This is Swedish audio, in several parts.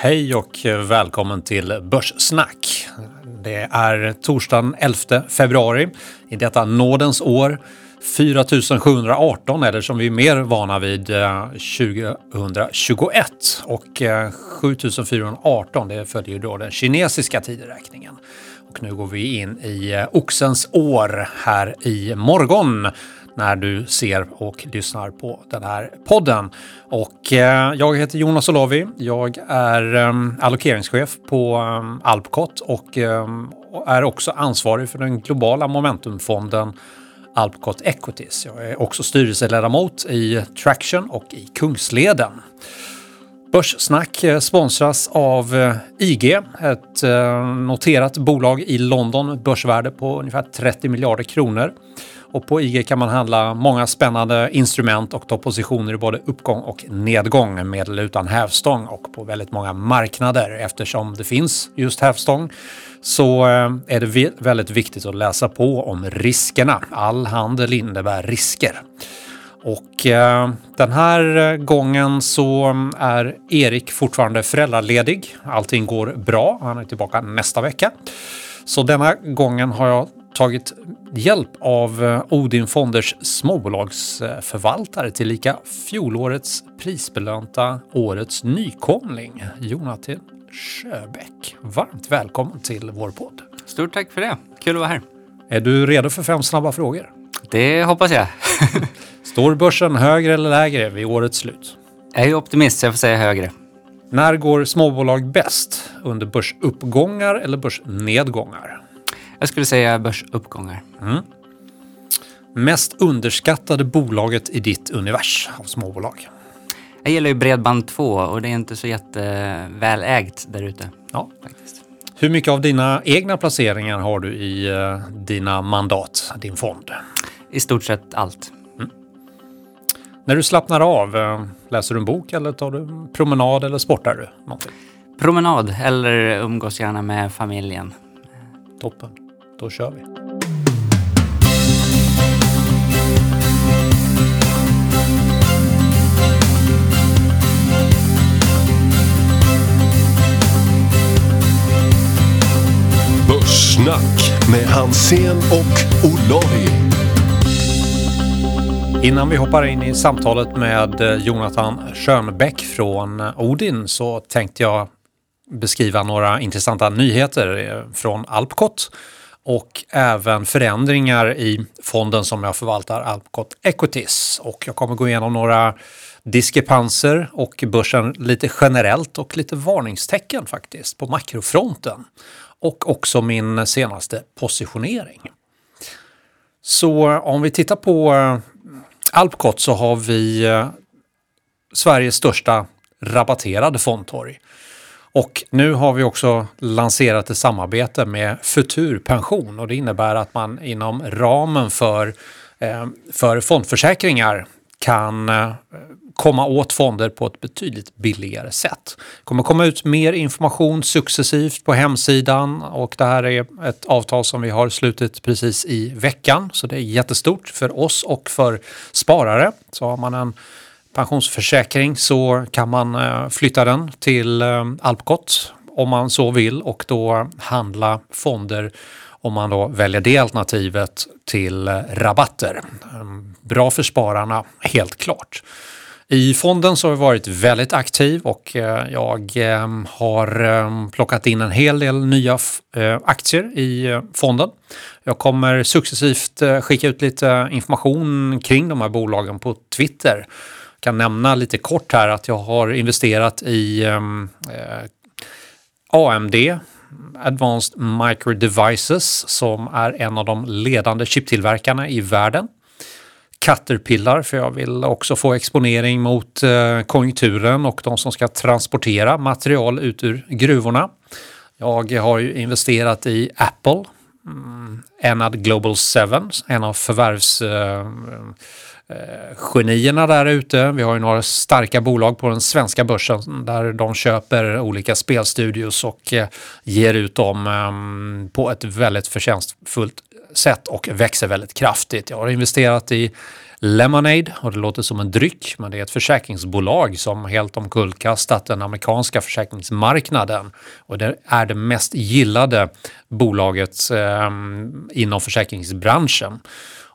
Hej och välkommen till Börssnack. Det är torsdagen 11 februari i detta nådens år 4718 eller som vi är mer vana vid eh, 2021 och eh, 7418 det följer ju då den kinesiska tideräkningen. Och nu går vi in i eh, oxens år här i morgon när du ser och lyssnar på den här podden. Och eh, jag heter Jonas Olavi. Jag är eh, allokeringschef på eh, Alpcot och eh, är också ansvarig för den globala momentumfonden Alpcot Equities. Jag är också styrelseledamot i Traction och i Kungsleden. Börssnack eh, sponsras av eh, IG, ett noterat bolag i London, börsvärde på ungefär 30 miljarder kronor. Och på IG kan man handla många spännande instrument och ta positioner i både uppgång och nedgång med eller utan hävstång och på väldigt många marknader. Eftersom det finns just hävstång så eh, är det väldigt viktigt att läsa på om riskerna. All handel innebär risker. Och eh, den här eh, gången så mm, är Erik fortfarande föräldraledig. Allting går bra. Han är tillbaka nästa vecka. Så denna gången har jag tagit hjälp av eh, Odin Fonders småbolagsförvaltare tillika fjolårets prisbelönta årets nykomling, Jonathan Sjöbäck. Varmt välkommen till vår podd. Stort tack för det. Kul att vara här. Är du redo för fem snabba frågor? Det hoppas jag. Står börsen högre eller lägre vid årets slut? Jag är optimist, så jag får säga högre. När går småbolag bäst? Under börsuppgångar eller börsnedgångar? Jag skulle säga börsuppgångar. Mm. Mest underskattade bolaget i ditt univers av småbolag? Jag gillar ju Bredband2 och det är inte så jättevälägt där ute. Ja. Faktiskt. Hur mycket av dina egna placeringar har du i uh, dina mandat, din fond? I stort sett allt. Mm. När du slappnar av, uh, läser du en bok eller tar du en promenad eller sportar du någonting? Promenad eller umgås gärna med familjen. Toppen. Då kör vi. Börssnack med Hansen och Olavi. Innan vi hoppar in i samtalet med eh, Jonathan Schönbäck från Odin så tänkte jag beskriva några intressanta nyheter eh, från Alpcot och även förändringar i fonden som jag förvaltar, Alpcot Equities. Och jag kommer gå igenom några diskrepanser och börsen lite generellt och lite varningstecken faktiskt på makrofronten. Och också min senaste positionering. Så om vi tittar på eh, Alpcot så har vi eh, Sveriges största rabatterade fondtorg. Och nu har vi också lanserat ett samarbete med Futurpension och det innebär att man inom ramen för, eh, för fondförsäkringar kan eh, komma åt fonder på ett betydligt billigare sätt. Det kommer komma ut mer information successivt på hemsidan och det här är ett avtal som vi har slutit precis i veckan så det är jättestort för oss och för sparare. Så har man en pensionsförsäkring så kan man eh, flytta den till eh, Alpcot om man så vill och då handla fonder om man då väljer det alternativet till eh, rabatter. Mm, bra för spararna, helt klart. I fonden så har jag varit väldigt aktiv och jag har plockat in en hel del nya aktier i fonden. Jag kommer successivt skicka ut lite information kring de här bolagen på Twitter kan nämna lite kort här att jag har investerat i ehm, eh, AMD, Advanced Micro Devices, som är en av de ledande chiptillverkarna i världen. Caterpillar, för jag vill också få exponering mot eh, konjunkturen och de som ska transportera material ut ur gruvorna. Jag har ju investerat i Apple, Mm. Enad Global 7, en av förvärvsgenierna eh, eh, där ute. Vi har ju några starka bolag på den svenska börsen där de köper olika spelstudios och eh, ger ut dem ehm, på ett väldigt förtjänstfullt sätt och växer väldigt kraftigt. Jag har investerat i Lemonade och det låter som en dryck men det är ett försäkringsbolag som helt omkullkastat den amerikanska försäkringsmarknaden och det är det mest gillade bolaget eh, inom försäkringsbranschen.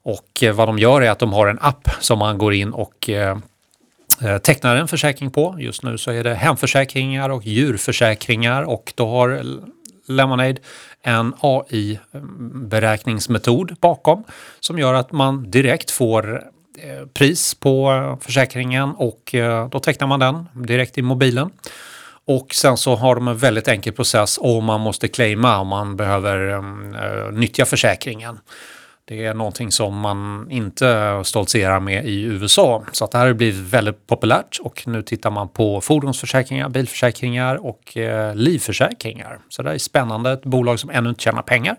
Och eh, vad de gör är att de har en app som man går in och eh, eh, tecknar en försäkring på. Just nu så är det hemförsäkringar och djurförsäkringar och då har Lemonade en AI-beräkningsmetod bakom som gör att man direkt får Eh, pris på eh, försäkringen och eh, då tecknar man den direkt i mobilen. Och sen så har de en väldigt enkel process om man måste claima om man behöver uh, nyttja försäkringen. Det är någonting som man inte stoltserar med i USA. Så att det här har blivit väldigt populärt och nu tittar man på fordonsförsäkringar, bilförsäkringar och eh, livförsäkringar. Så det är spännande, ett bolag som ännu inte tjänar pengar.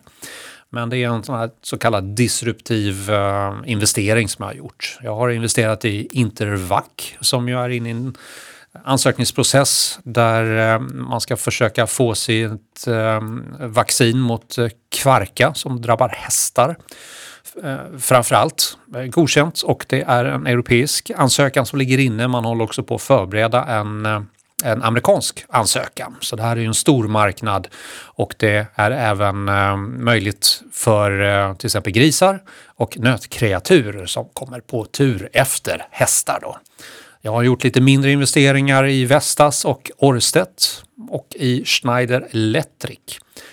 Men det är en sån så kallad disruptiv uh, investering som jag har gjort. Jag har investerat i Intervac som ju är inne i en ansökningsprocess där uh, man ska försöka få sitt uh, vaccin mot kvarka som drabbar hästar eh, framförallt godkänt och det är en europeisk ansökan som ligger inne. Man håller också på att förbereda en, en amerikansk ansökan. Så det här är ju en stor marknad och det är även eh, möjligt för eh, till exempel grisar och nötkreatur som kommer på tur efter hästar. Då. Jag har gjort lite mindre investeringar i Vestas och Orstedt och i Schneider Electric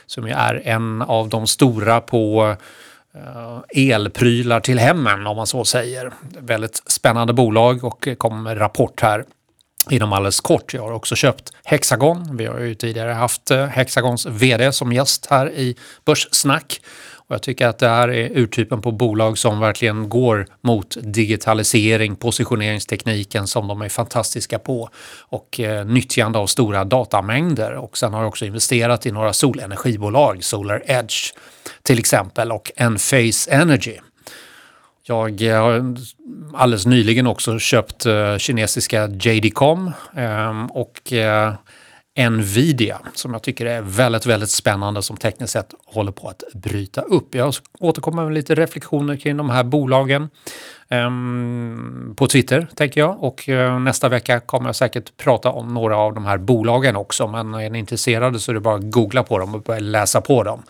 som ju är en av de stora på eh, elprylar till hemmen om man så säger. Väldigt spännande bolag och eh, kom med rapport här inom alldeles kort. Jag har också köpt Hexagon. Vi har ju tidigare haft eh, Hexagons vd som gäst här i Börssnack och jag tycker att det här är urtypen på bolag som verkligen går mot digitalisering, positioneringstekniken som de är fantastiska på och eh, nyttjande av stora datamängder. Och sen har jag också investerat i några solenergibolag, Solar Edge till exempel och Enphase Energy. Jag eh, har alldeles nyligen också köpt eh, kinesiska JD.com ehm, och eh, Nvidia som jag tycker är väldigt, väldigt spännande som tekniskt sett håller på att bryta upp. Jag återkommer med lite reflektioner kring de här bolagen um, på Twitter tänker jag och uh, nästa vecka kommer jag säkert prata om några av de här bolagen också men är ni intresserade så är det bara att googla på dem och börja läsa på dem.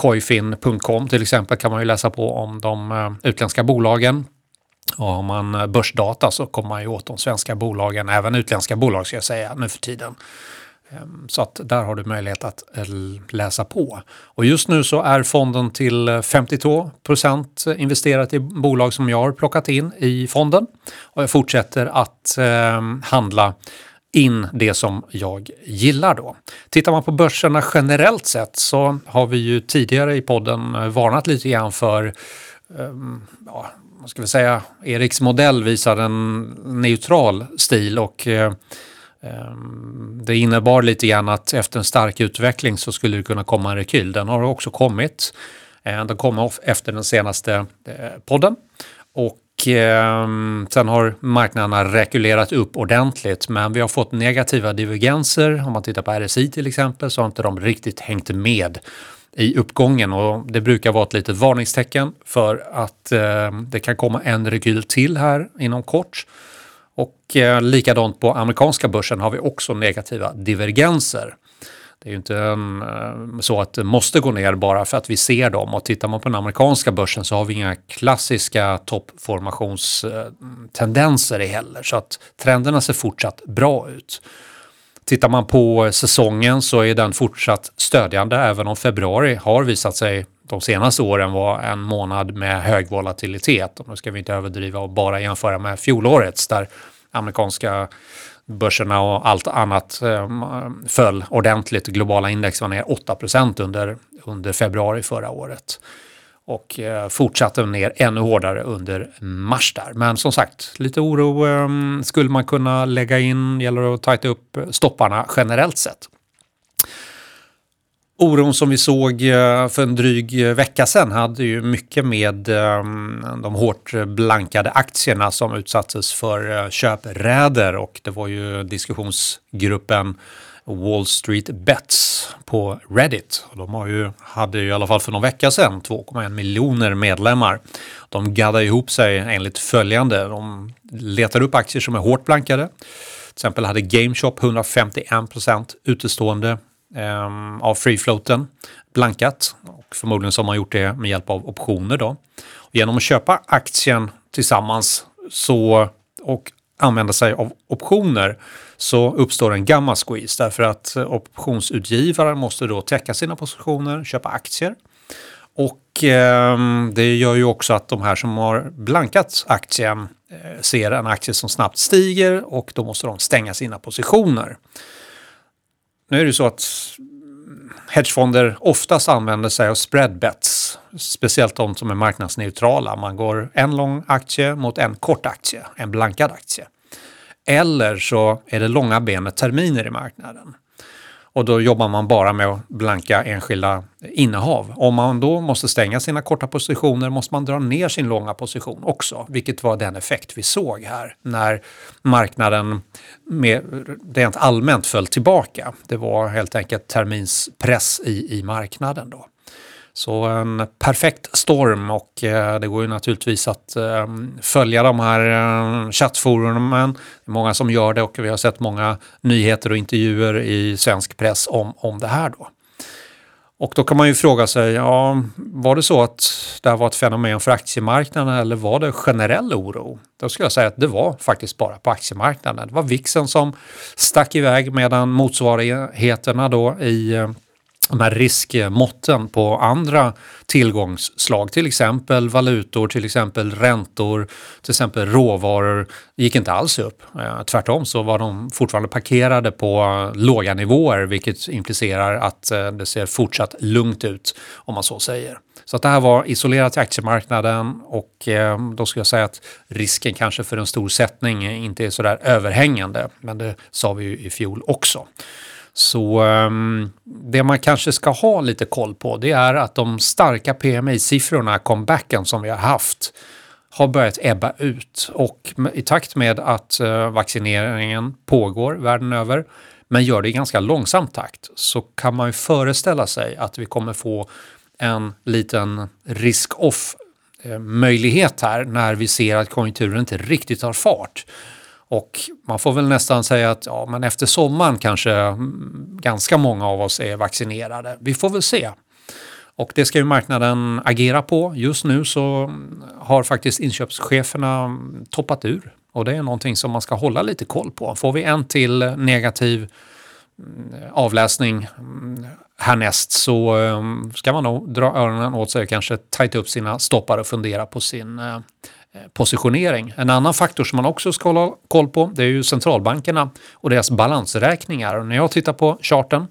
Coifin.com till exempel kan man ju läsa på om de eh, utländska bolagen och har man eh, börsdata så kommer man ju åt de svenska bolagen, även utländska bolag ska jag säga nu för tiden. Ehm, så att där har du möjlighet att eh, läsa på. Och just nu så är fonden till 52 procent investerat i bolag som jag har plockat in i fonden. Och jag fortsätter att ehm, handla in det som jag gillar då. Tittar man på börserna generellt sett så har vi ju tidigare i podden eh, varnat lite grann för um, ja, vad ska vi säga, Eriks modell visar en neutral stil och eh, ehm, det innebar lite grann att efter en stark utveckling så skulle det kunna komma en rekyl. Den har också kommit. Eh, den kom efter den senaste eh, podden. Och ehm, sen har marknaderna rekylerat upp ordentligt men vi har fått negativa divergenser. Om man tittar på RSI till exempel så har inte de riktigt hängt med i uppgången och det brukar vara ett litet varningstecken för att ehm, det kan komma en rekyl till här inom kort. Och eh, likadant på amerikanska börsen har vi också negativa divergenser. Det är ju inte en, så att det måste gå ner bara för att vi ser dem. Och tittar man på den amerikanska börsen så har vi inga klassiska toppformationstendenser heller. Så att trenderna ser fortsatt bra ut. Tittar man på säsongen så är den fortsatt stödjande även om februari har visat sig de senaste åren vara en månad med hög volatilitet. Och nu ska vi inte överdriva och bara jämföra med fjolårets där amerikanska börserna och allt annat ehm, föll ordentligt. Globala index var ner 8 under, under februari förra året och eh, fortsatte ner ännu hårdare under mars där. Men som sagt, lite oro ehm, skulle man kunna lägga in, gäller att tajta upp stopparna generellt sett. Oron som vi såg eh, för en dryg eh, vecka sedan hade ju mycket med eh, de hårt blankade aktierna som utsattes för köpräder och det var ju diskussionsgruppen Wall Street Bets på Reddit. De har ju, hade ju i alla fall för någon vecka sedan 2,1 miljoner medlemmar. De gaddar ihop sig enligt följande. De letar upp aktier som är hårt blankade. Till exempel hade GameShop 151% utestående eh, av free floaten blankat. Och förmodligen så har man gjort det med hjälp av optioner. Då. Och genom att köpa aktien tillsammans så, och använda sig av optioner så uppstår en gamma squeeze därför att optionsutgivaren måste då täcka sina positioner, köpa aktier. Och eh, det gör ju också att de här som har blankat aktien eh, ser en aktie som snabbt stiger och då måste de stänga sina positioner. Nu är det så att hedgefonder oftast använder sig av spreadbets, speciellt de som är marknadsneutrala. Man går en lång aktie mot en kort aktie, en blankad aktie. Eller så är det långa benet terminer i marknaden. Och då jobbar man bara med att blanka enskilda innehav. Om man då måste stänga sina korta positioner måste man dra ner sin långa position också, vilket var den effekt vi såg här när marknaden med, rent allmänt föll tillbaka. Det var helt enkelt terminspress i, i marknaden då. Så en perfekt storm och eh, det går ju naturligtvis att ehm, följa de här ehm, chattforumen. Det är många som gör det och vi har sett många nyheter och intervjuer i svensk press om, om det här då. Och då kan man ju fråga sig, ja, var det så att det här var ett fenomen för aktiemarknaden eller var det generell oro? Då skulle jag säga att det var faktiskt bara på aktiemarknaden. Det var VIXen som stack iväg medan motsvarigheterna då i eh, de här riskmåtten på andra tillgångsslag, till exempel valutor, till exempel räntor, till exempel råvaror, gick inte alls upp. Eh, tvärtom så var de fortfarande parkerade på eh, låga nivåer, vilket implicerar att eh, det ser fortsatt lugnt ut, om man så säger. Så att det här var isolerat i aktiemarknaden och då skulle jag säga att risken kanske för en stor sättning inte är sådär överhängande, men det sa vi ju i fjol också. Så um, det man kanske ska ha lite koll på det är att de starka PMI-siffrorna, comebacken som vi har haft, har börjat ebba ut och i takt med att uh, vaccineringen pågår världen över men gör det i ganska långsam takt så kan man ju föreställa sig att vi kommer få en liten risk-off eh, möjlighet här när vi ser att konjunkturen inte riktigt tar fart. Och man får väl nästan säga att ja, men efter sommaren kanske mm, ganska många av oss är vaccinerade. Vi får väl se. Och det ska ju marknaden agera på. Just nu så mm, har faktiskt inköpscheferna mm, toppat ur. Och det är någonting som man ska hålla lite koll på. Får vi en till negativ avläsning härnäst så ska man nog dra öronen åt sig och kanske tajta upp sina stoppar och fundera på sin eh, Eh, positionering. En annan faktor som man också ska hålla koll på det är ju centralbankerna och deras balansräkningar. Och när jag tittar på charten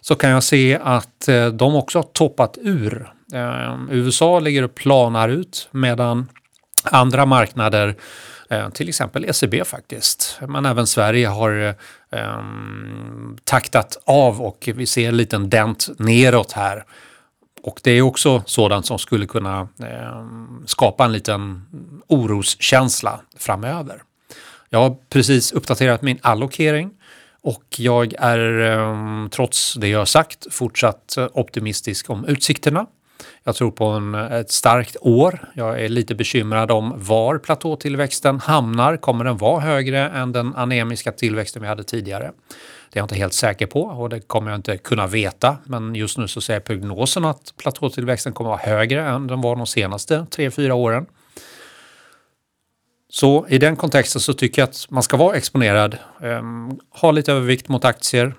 så kan jag se att eh, de också har toppat ur. Eh, USA ligger och planar ut medan andra marknader till exempel ECB faktiskt, men även Sverige har eh, ehm, taktat av och vi ser en liten dent neråt här. Och det är också sådant som skulle kunna eh, skapa en liten oroskänsla framöver. Jag har precis uppdaterat min allokering och jag är eh, trots det jag sagt fortsatt optimistisk om utsikterna. Jag tror på en, ett starkt år. Jag är lite bekymrad om var platåtillväxten hamnar. Kommer den vara högre än den anemiska tillväxten vi hade tidigare? Det är jag inte helt säker på och det kommer jag inte kunna veta. Men just nu så säger prognosen att platåtillväxten kommer att vara högre än den var de senaste 3-4 åren. Så i den kontexten så tycker jag att man ska vara exponerad, eh, ha lite övervikt mot aktier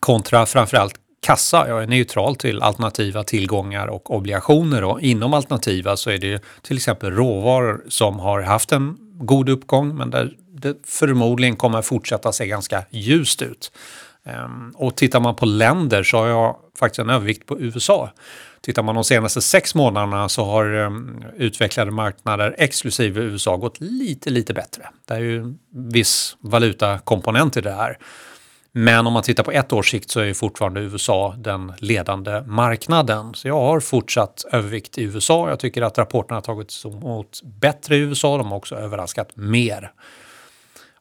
kontra framförallt kassa. Jag är neutral till alternativa tillgångar och obligationer och inom alternativa så är det till exempel råvaror som har haft en god uppgång men där det förmodligen kommer fortsätta se ganska ljust ut. Ehm, och tittar man på länder så har jag faktiskt en övervikt på USA. Tittar man de senaste sex månaderna så har um, utvecklade marknader exklusive USA gått lite, lite bättre. Det är ju en viss valutakomponent i det här. Men om man tittar på ett års sikt så är fortfarande USA den ledande marknaden. Så jag har fortsatt övervikt i USA. Jag tycker att rapporterna har tagits emot bättre i USA. De har också överraskat mer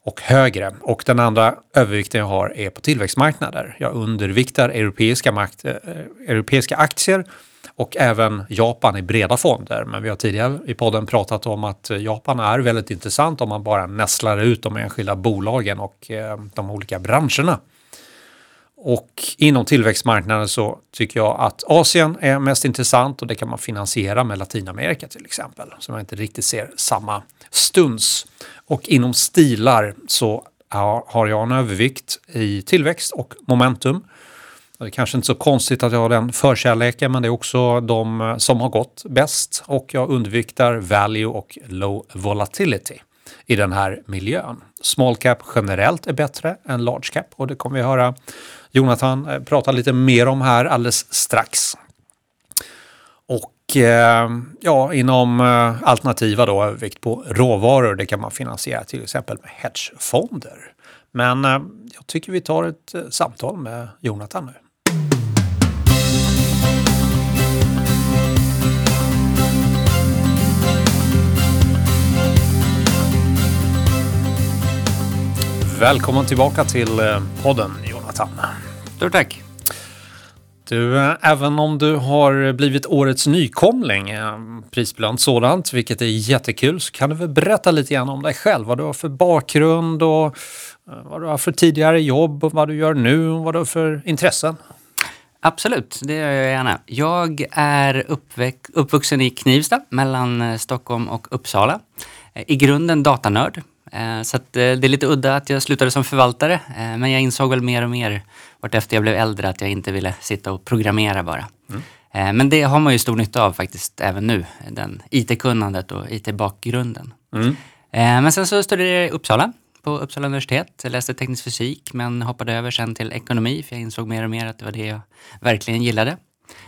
och högre. Och den andra övervikten jag har är på tillväxtmarknader. Jag underviktar europeiska, makt, eh, europeiska aktier och även Japan i breda fonder. Men vi har tidigare i podden pratat om att Japan är väldigt intressant om man bara nästlar ut de enskilda bolagen och eh, de olika branscherna. Och inom tillväxtmarknaden så tycker jag att Asien är mest intressant och det kan man finansiera med Latinamerika till exempel. Så man inte riktigt ser samma stuns. Och inom stilar så har jag en övervikt i tillväxt och momentum. Det är kanske inte så konstigt att jag har den förkärleken men det är också de eh, som har gått bäst och jag undviktar value och low volatility i den här miljön. Small cap generellt är bättre än large cap och det kommer vi höra Jonathan eh, prata lite mer om här alldeles strax. Och Eh, ja, inom eh, alternativa då, övervikt på råvaror, det kan man finansiera till exempel med hedgefonder. Men eh, jag tycker vi tar ett samtal med Jonathan nu. Välkommen tillbaka till podden Jonathan. Stort tack. Du, även om du har blivit årets nykomling, eh, prisbelönt sådant, vilket är jättekul, så kan du väl berätta lite grann om dig själv, vad du har för bakgrund och eh, vad du har för tidigare jobb och vad du gör nu och vad du har för intressen? Absolut, det gör jag gärna. Jag är uppvuxen i Knivsta mellan eh, Stockholm och Uppsala. I grunden datanörd. Eh, så det är lite udda att jag slutade som förvaltare, eh, men jag insåg väl mer och mer vartefter jag blev äldre att jag inte ville sitta och programmera bara. Mm. Eh, men det har man ju stor nytta av faktiskt även nu, den IT-kunnandet och IT-bakgrunden. Mm. Men sen så studerade jag i Uppsala på Uppsala universitet. Jag läste teknisk fysik men hoppade över sen till ekonomi för jag insåg mer och mer att det var det jag verkligen gillade.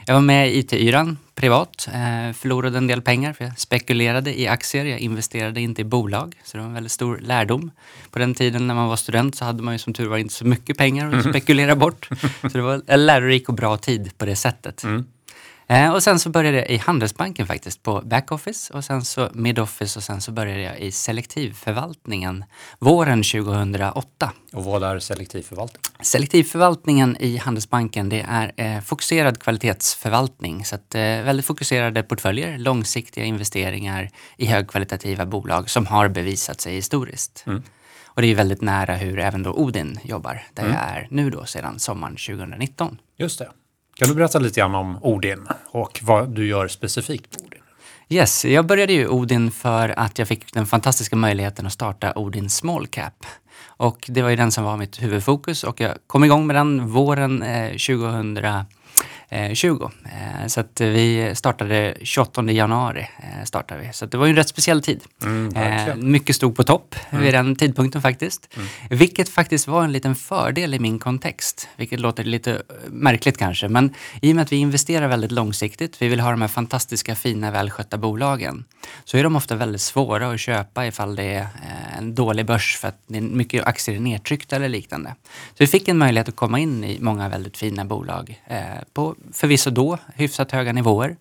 Jag var med i IT-yran privat, eh, förlorade en del pengar för jag spekulerade i aktier, jag investerade inte i bolag. Så det var en väldigt stor lärdom. På den tiden när man var student så hade man ju som tur var inte så mycket pengar att mm. spekulera bort. Så det var en lärorik och bra tid på det sättet. Mm. Eh, och sen så började jag i Handelsbanken faktiskt på backoffice och sen så midoffice och sen så började jag i selektivförvaltningen våren 2008. Och vad är selektivförvaltning? Selektivförvaltningen i Handelsbanken det är eh, fokuserad kvalitetsförvaltning så att eh, väldigt fokuserade portföljer, långsiktiga investeringar i högkvalitativa bolag som har bevisat sig historiskt. Mm. Och det är väldigt nära hur även då Odin jobbar, där mm. jag är nu då sedan sommaren 2019. Just det. Kan du berätta lite grann om Odin och vad du gör specifikt på Odin? Yes, jag började ju Odin för att jag fick den fantastiska möjligheten att starta Odin Small Cap. Och det var ju den som var mitt huvudfokus och jag kom igång med den våren eh, 2000 20. Eh, så att vi startade 28 januari. Eh, startade vi. Så det var ju en rätt speciell tid. Mm, mycket stod på topp mm. vid den tidpunkten faktiskt. Mm. Vilket faktiskt var en liten fördel i min kontext. Vilket låter lite märkligt kanske. Men i och med att vi investerar väldigt långsiktigt, vi vill ha de här fantastiska, fina, välskötta bolagen. Så är de ofta väldigt svåra att köpa ifall det är en dålig börs för att mycket aktier är nedtryckta eller liknande. Så vi fick en möjlighet att komma in i många väldigt fina bolag på förvisso då hyfsat höga nivåer.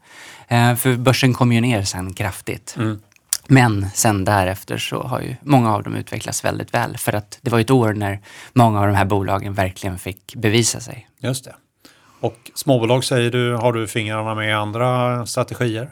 Eh, för börsen kom ju ner sen kraftigt. Mm. Men sen därefter så har ju många av dem utvecklats väldigt väl. För att det var ett år när många av de här bolagen verkligen fick bevisa sig. Just det. Och småbolag säger du, har du fingrarna med andra strategier?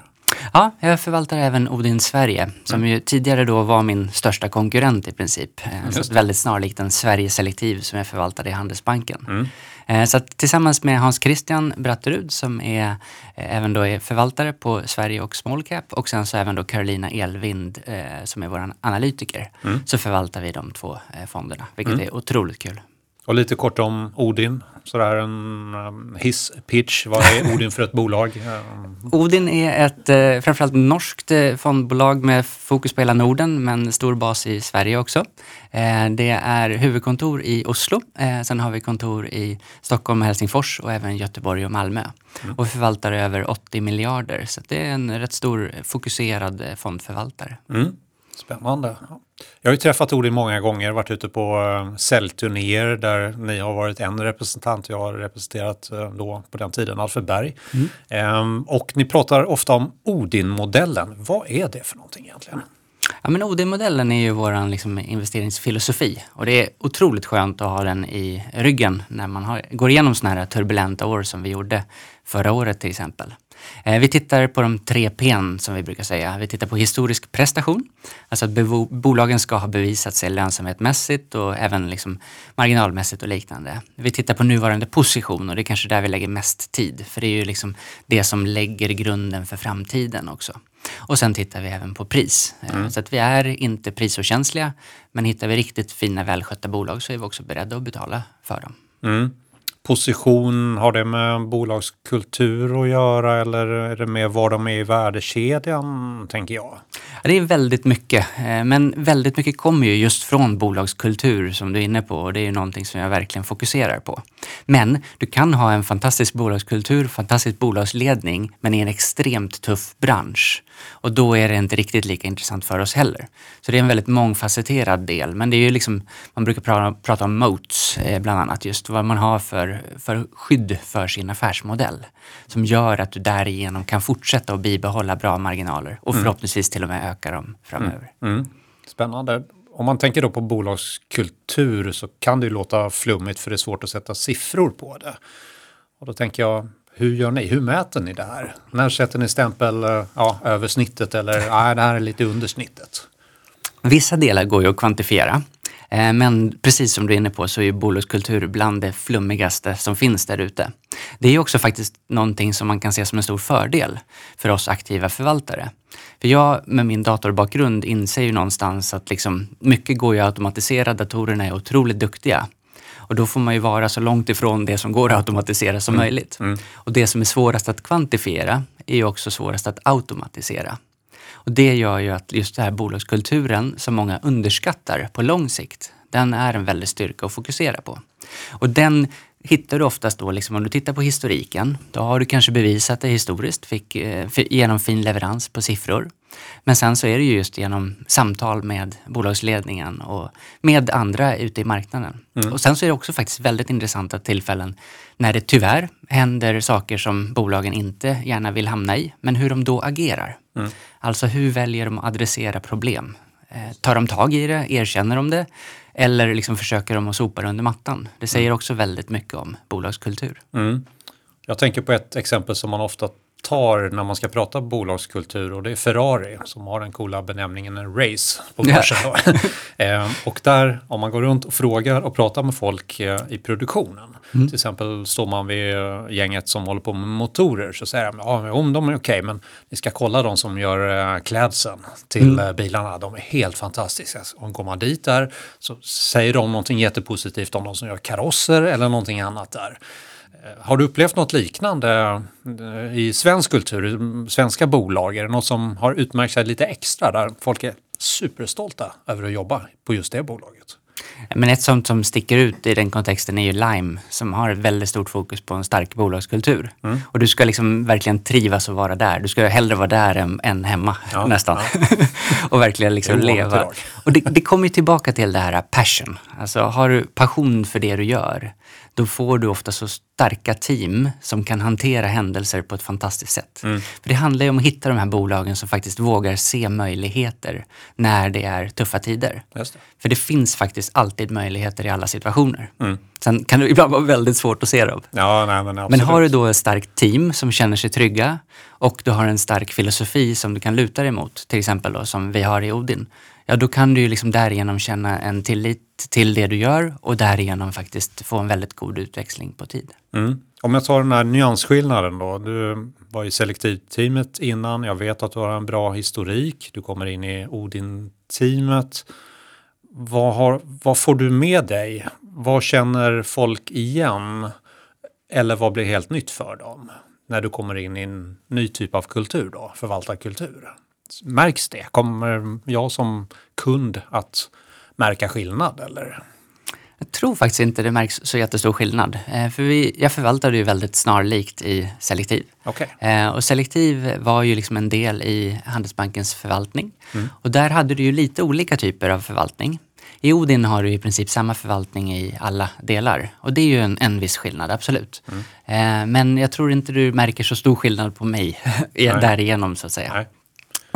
Ja, jag förvaltar även Odin Sverige som mm. ju tidigare då var min största konkurrent i princip. Eh, så väldigt snarlikt en Sverige Selektiv som jag förvaltade i Handelsbanken. Mm. Eh, så tillsammans med Hans Christian Bratterud som är, eh, även då är förvaltare på Sverige och Small Cap och sen så även då Carolina Elvind som är vår analytiker. Mm. Så förvaltar vi de två fonderna, vilket mm. är otroligt kul. Och lite kort om Odin, sådär en um, hisspitch. Vad är Odin för ett bolag? Odin är ett eh, framförallt norskt eh, fondbolag med fokus på hela Norden men stor bas i Sverige också. Eh, det är huvudkontor i Oslo. Eh, sen har vi kontor i Stockholm Helsingfors och även Göteborg och Malmö. Mm. Och vi förvaltar över 80 miljarder så det är en rätt stor fokuserad fondförvaltare. Mm. Spännande. Jag har ju träffat Odin många gånger, varit ute på uh, säljturnéer där ni har varit en representant. Jag har representerat uh, då på den tiden Alfred Berg. Mm. Um, och ni pratar ofta om Odin-modellen. Vad är det för någonting egentligen? Ja, men OD-modellen är ju vår liksom, investeringsfilosofi och det är otroligt skönt att ha den i ryggen när man har, går igenom sådana här turbulenta år som vi gjorde förra året till exempel. Eh, vi tittar på de tre P som vi brukar säga. Vi tittar på historisk prestation, alltså att bolagen ska ha bevisat sig lönsamhetsmässigt och även liksom marginalmässigt och liknande. Vi tittar på nuvarande position och det är kanske där vi lägger mest tid, för det är ju liksom det som lägger grunden för framtiden också. Och sen tittar vi även på pris. Eh, mm. Så att vi är inte prisokänsliga, men hittar vi riktigt fina välskötta bolag så är vi också beredda att betala för dem. Mm position, har det med bolagskultur att göra eller är det mer var de är i värdekedjan, tänker jag? Det är väldigt mycket, eh, men väldigt mycket kommer ju just från bolagskultur som du är inne på och det är ju någonting som jag verkligen fokuserar på. Men du kan ha en fantastisk bolagskultur, fantastisk bolagsledning, men i en extremt tuff bransch. Och då är det inte riktigt lika intressant för oss heller. Så det är en väldigt mångfacetterad del, men det är ju liksom, man brukar prata, om moats eh, bland annat, just vad man har för, för skydd för sin affärsmodell som gör att du därigenom kan fortsätta att bibehålla bra marginaler och mm. förhoppningsvis till och med öka dem framöver. Mm. Mm. Spännande. Om man tänker då på bolagskultur så kan det ju låta flummigt för det är svårt att sätta siffror på det. Och då tänker jag, hur gör ni? Hur mäter ni det här? När sätter ni stämpel eh, ja, över snittet eller nej, det här är lite under snittet? Vissa delar går ju att kvantifiera. Eh, men precis som du är inne på så är bolagskultur bland det flummigaste som finns där ute. Det är också faktiskt någonting som man kan se som en stor fördel för oss aktiva förvaltare. För jag med min datorbakgrund inser ju någonstans att liksom, mycket går ju att automatisera, datorerna är otroligt duktiga. Och då får man ju vara så långt ifrån det som går att automatisera som mm. möjligt. Mm. Och det som är svårast att kvantifiera är ju också svårast att automatisera. Och det gör ju att just den här bolagskulturen som många underskattar på lång sikt, den är en väldig styrka att fokusera på. Och den hittar du oftast då, liksom, om du tittar på historiken, då har du kanske bevisat det historiskt, fick, eh, genom fin leverans på siffror. Men sen så är det ju just genom samtal med bolagsledningen och med andra ute i marknaden. Mm. Och sen så är det också faktiskt väldigt intressanta tillfällen när det tyvärr händer saker som bolagen inte gärna vill hamna i, men hur de då agerar. Mm. Alltså hur väljer de att adressera problem? Eh, tar de tag i det? Erkänner de det? Eller liksom försöker de att sopa det under mattan? Det säger mm. också väldigt mycket om bolagskultur. Mm. Jag tänker på ett exempel som man ofta tar när man ska prata bolagskultur och det är Ferrari som har den coola benämningen en race på börsen. eh, och där, om man går runt och frågar och pratar med folk eh, i produktionen, mm. till exempel står man vid eh, gänget som håller på med motorer så säger de ja, om de är okej okay, men ni ska kolla de som gör eh, klädseln till mm. Bilarna, de är helt fantastiska. Och går man dit där så säger de någonting jättepositivt om de som gör karosser eller någonting annat där. Har du upplevt något liknande eh, i svensk kultur, svenska bolag? Är det något som har utmärkt sig lite extra där folk är superstolta över att jobba på just det bolaget? Men ett sånt som sticker ut i den kontexten är ju Lime som har ett väldigt stort fokus på en stark bolagskultur. Mm. Och du ska liksom verkligen trivas och vara där. Du ska hellre vara där än, än hemma ja, nästan. Ja. och verkligen liksom leva. Och det, det kommer ju tillbaka till det här passion. Alltså har du passion för det du gör, då får du ofta så starka team som kan hantera händelser på ett fantastiskt sätt. Mm. För det handlar ju om att hitta de här bolagen som faktiskt vågar se möjligheter när det är tuffa tider. Det. För det finns faktiskt alltid möjligheter i alla situationer. Mm. Sen kan det ibland vara väldigt svårt att se dem. Ja, nej, men, men har du då ett starkt team som känner sig trygga och du har en stark filosofi som du kan luta dig mot, till exempel då, som vi har i Odin, ja då kan du ju liksom därigenom känna en tillit till det du gör och därigenom faktiskt få en väldigt god utväxling på tid. Mm. Om jag tar den här nyansskillnaden då. Du var i selektivteamet innan. Jag vet att du har en bra historik. Du kommer in i Odin-teamet. Vad, har, vad får du med dig? Vad känner folk igen? Eller vad blir helt nytt för dem? När du kommer in i en ny typ av kultur då, förvaltarkultur. Märks det? Kommer jag som kund att märka skillnad eller? Jag tror faktiskt inte det märks så jättestor skillnad. Eh, för vi, jag förvaltade ju väldigt snarlikt i Selektiv. Okay. Eh, och Selektiv var ju liksom en del i Handelsbankens förvaltning. Mm. Och där hade du ju lite olika typer av förvaltning. I Odin har du i princip samma förvaltning i alla delar och det är ju en, en viss skillnad, absolut. Mm. Eh, men jag tror inte du märker så stor skillnad på mig därigenom så att säga. Nej.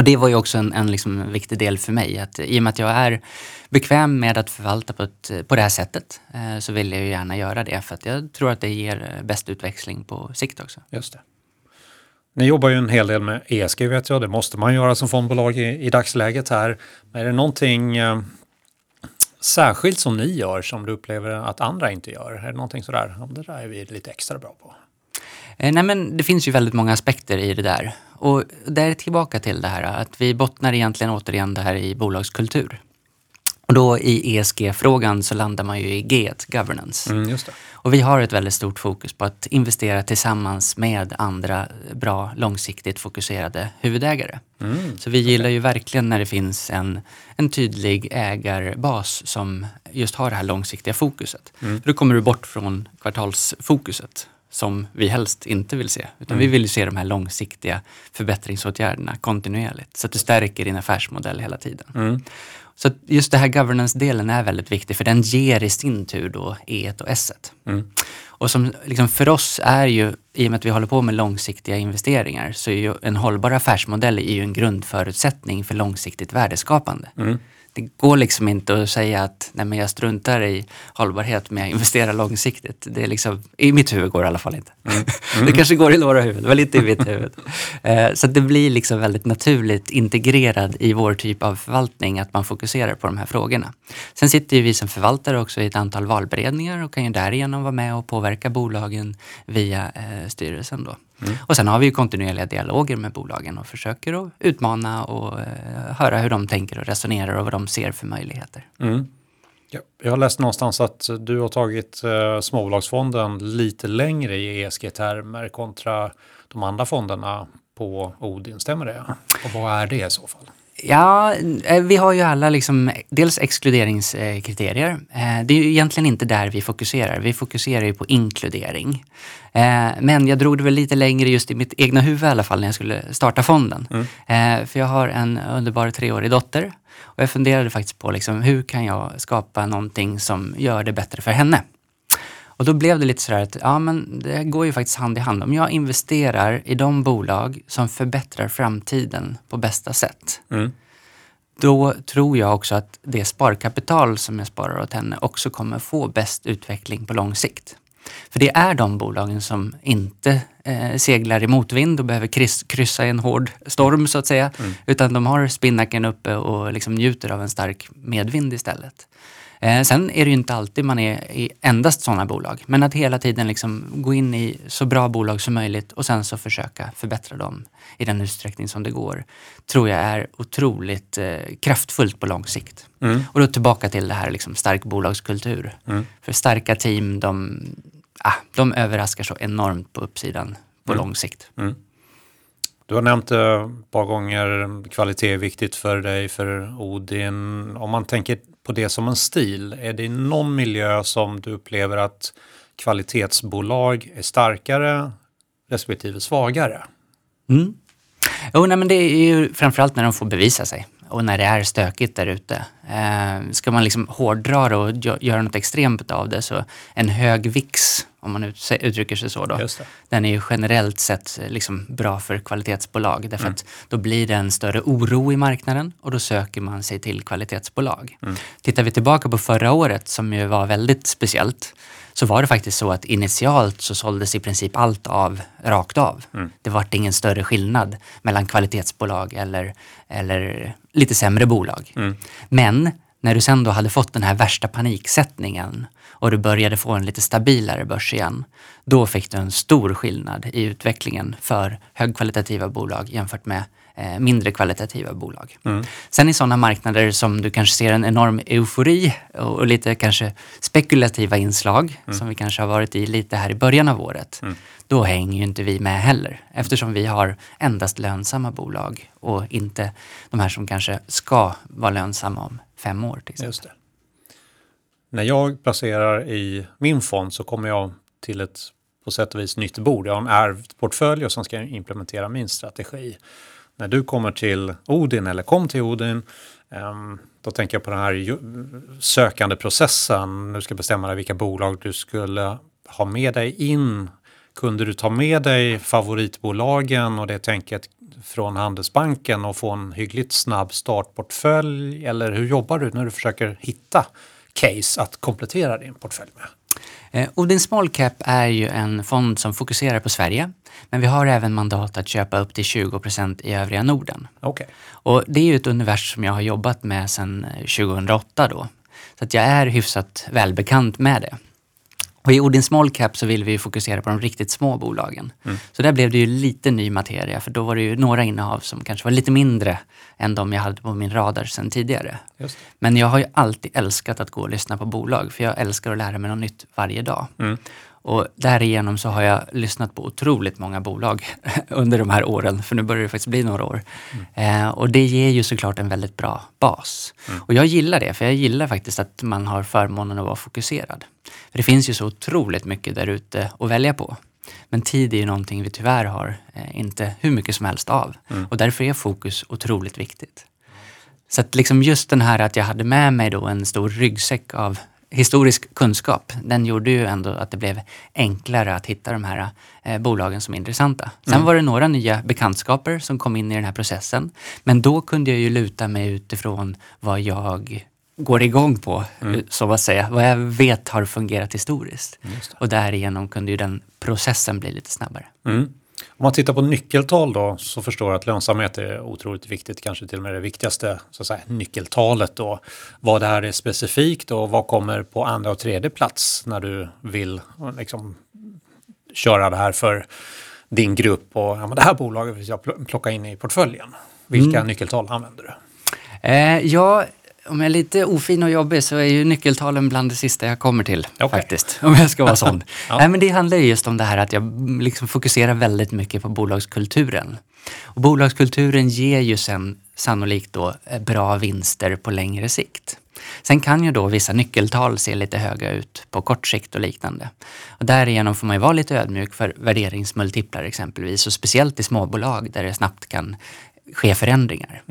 Och det var ju också en, en liksom viktig del för mig. Att I och med att jag är bekväm med att förvalta på, ett, på det här sättet eh, så vill jag ju gärna göra det för att jag tror att det ger bäst utväxling på sikt också. Just det. Ni jobbar ju en hel del med ESG vet jag, det måste man göra som fondbolag i, i dagsläget här. Men är det någonting eh, särskilt som ni gör som du upplever att andra inte gör? Är det någonting sådär, ja, det där är vi lite extra bra på? Eh, nej men det finns ju väldigt många aspekter i det där. Och där är tillbaka till det här att vi bottnar egentligen återigen det här i bolagskultur. Och då i ESG-frågan så landar man ju i G, governance. Mm. Och vi har ett väldigt stort fokus på att investera tillsammans med andra bra långsiktigt fokuserade huvudägare. Mm, så vi gillar ju verkligen när det finns en, en tydlig ägarbas som just har det här långsiktiga fokuset. Mm. För då kommer du bort från kvartalsfokuset som vi helst inte vill se. Utan vi vill se de här långsiktiga förbättringsåtgärderna kontinuerligt. Så att du stärker din affärsmodell hela tiden. Mm. Så just det här governance-delen är väldigt viktig för den ger i sin tur då E och S. Mm. Och som liksom för oss är ju, i och med att vi håller på med långsiktiga investeringar, så är ju en hållbar affärsmodell är ju en grundförutsättning för långsiktigt värdeskapande. Mm. Det går liksom inte att säga att nej men jag struntar i hållbarhet men jag investerar långsiktigt. Det är liksom, I mitt huvud går det i alla fall inte. Mm. det kanske går i några huvud, men inte i mitt huvud. Eh, så det blir liksom väldigt naturligt integrerad i vår typ av förvaltning att man fokuserar på de här frågorna. Sen sitter ju vi som förvaltare också i ett antal valberedningar och kan ju därigenom vara med och påverka bolagen via eh, styrelsen då. Mm. Och sen har vi ju kontinuerliga dialoger med bolagen och försöker att utmana och eh, höra hur de tänker och resonerar och vad de ser för möjligheter. Mm. Ja, jag har läst någonstans att du har tagit eh, småbolagsfonden lite längre i ESG-termer kontra de andra fonderna på Odin, stämmer det? Och vad är det i så fall? Ja, eh, vi har ju alla liksom, dels exkluderingskriterier. Eh, det är ju egentligen inte där vi fokuserar. Vi fokuserar ju på inkludering. Eh, men jag drog det väl lite längre just i mitt egna huvud i alla fall när jag skulle starta fonden. Mm. För jag har en underbar treårig dotter och jag funderade faktiskt på liksom, hur kan jag skapa någonting som gör det bättre för henne. Och då blev det lite sådär att ja, men det går ju faktiskt hand i hand. Om jag investerar i de bolag som förbättrar framtiden på bästa sätt, mm. då tror jag också att det sparkapital som jag sparar åt henne också kommer få bäst utveckling på lång sikt. För det är de bolagen som inte eh, seglar i motvind och behöver kryss, kryssa i en hård storm så att säga. Mm. Utan de har spinnaken uppe och liksom njuter av en stark medvind istället. Eh, sen är det ju inte alltid man är i endast sådana bolag. Men att hela tiden liksom gå in i så bra bolag som möjligt och sen så försöka förbättra dem i den utsträckning som det går. Tror jag är otroligt eh, kraftfullt på lång sikt. Mm. Och då tillbaka till det här liksom stark bolagskultur. Mm. För starka team, de, ah, de överraskar så enormt på uppsidan på mm. lång sikt. Mm. Du har nämnt ett par gånger kvalitet är viktigt för dig, för Odin. Om man tänker på det som en stil, är det någon miljö som du upplever att kvalitetsbolag är starkare respektive svagare? Mm. Jo, nej, men det är ju framförallt när de får bevisa sig och när det är stökigt där ute. Eh, ska man liksom hårdra det och göra något extremt av det så en hög VIX, om man uttrycker sig så då, den är ju generellt sett liksom bra för kvalitetsbolag därför mm. att då blir det en större oro i marknaden och då söker man sig till kvalitetsbolag. Mm. Tittar vi tillbaka på förra året som ju var väldigt speciellt så var det faktiskt så att initialt så såldes i princip allt av rakt av. Mm. Det var ingen större skillnad mellan kvalitetsbolag eller, eller lite sämre bolag. Mm. Men när du sen då hade fått den här värsta paniksättningen och du började få en lite stabilare börs igen, då fick du en stor skillnad i utvecklingen för högkvalitativa bolag jämfört med mindre kvalitativa bolag. Mm. Sen i sådana marknader som du kanske ser en enorm eufori och, lite kanske spekulativa inslag mm. som vi kanske har varit i lite här i början av året. Mm. Då hänger ju inte vi med heller eftersom vi har endast lönsamma bolag och inte de här som kanske ska vara lönsamma om fem år till exempel. När jag placerar i min fond så kommer jag till ett på sätt och vis nytt bord. Jag har en ärvd portfölj och sen ska implementera min strategi. När du kommer till Odin eller kom till Odin, ehm, då tänker jag på den här sökande processen. Du ska bestämma dig vilka bolag du skulle ha med dig in kunde du ta med dig favoritbolagen och det tänket från Handelsbanken och få en hyggligt snabb startportfölj? Eller hur jobbar du när du försöker hitta case att komplettera din portfölj med? Eh, Odin Small Cap är ju en fond som fokuserar på Sverige, men vi har även mandat att köpa upp till 20 procent i övriga Norden. Okej. Och det är ju ett universum som jag har jobbat med sedan 2008 då. Så att jag är hyfsat välbekant med det. Och i Odin Small Cap så vill vi fokusera på de riktigt små bolagen. Så där blev det ju lite ny materia, för då var det ju några innehav som kanske var lite mindre än de jag hade på min radar sedan tidigare. Men jag har ju alltid älskat att gå och lyssna på bolag, för jag älskar att lära mig något nytt varje dag. Och därigenom så har jag lyssnat på otroligt många bolag under de här åren, för nu börjar det faktiskt bli några år. Eh, och det ger ju såklart en väldigt bra bas. Och jag gillar det, för jag gillar faktiskt att man har förmånen att vara fokuserad. För det finns ju så otroligt mycket där ute att välja på. Men tid är ju någonting vi tyvärr har eh, inte hur mycket som helst av. Och därför är fokus otroligt viktigt. Så att liksom just den här att jag hade med mig då en stor ryggsäck av historisk kunskap, den gjorde ju ändå att det blev enklare att hitta de här eh, bolagen som är intressanta. Sen var det några nya bekantskaper som kom in i den här processen. Men då kunde jag ju luta mig utifrån vad jag går igång på, så att säga. Vad jag vet har fungerat historiskt. Och därigenom kunde ju den processen bli lite snabbare. Mm. Om man tittar på nyckeltal då så förstår jag att lönsamhet är otroligt viktigt, kanske till och med det viktigaste så att säga, nyckeltalet då. Vad det här är specifikt och vad kommer på andra och tredje plats när du vill liksom, köra det här för din grupp och ja, men det här bolaget vill jag pl- plocka in i portföljen. Vilka nyckeltal använder du? Eh, ja, om jag är lite ofin och jobbig så är ju nyckeltalen bland det sista jag kommer till Okej. faktiskt. Om jag ska vara sån. Ja. Nej, men det handlar ju just om det här att jag liksom fokuserar väldigt mycket på bolagskulturen. Och bolagskulturen ger ju sen sannolikt då eh, bra vinster på längre sikt. Sen kan ju då vissa nyckeltal se lite höga ut på kort sikt och liknande. Och därigenom får man ju vara lite ödmjuk för värderingsmultiplar exempelvis och speciellt i småbolag där det snabbt kan ske förändringar.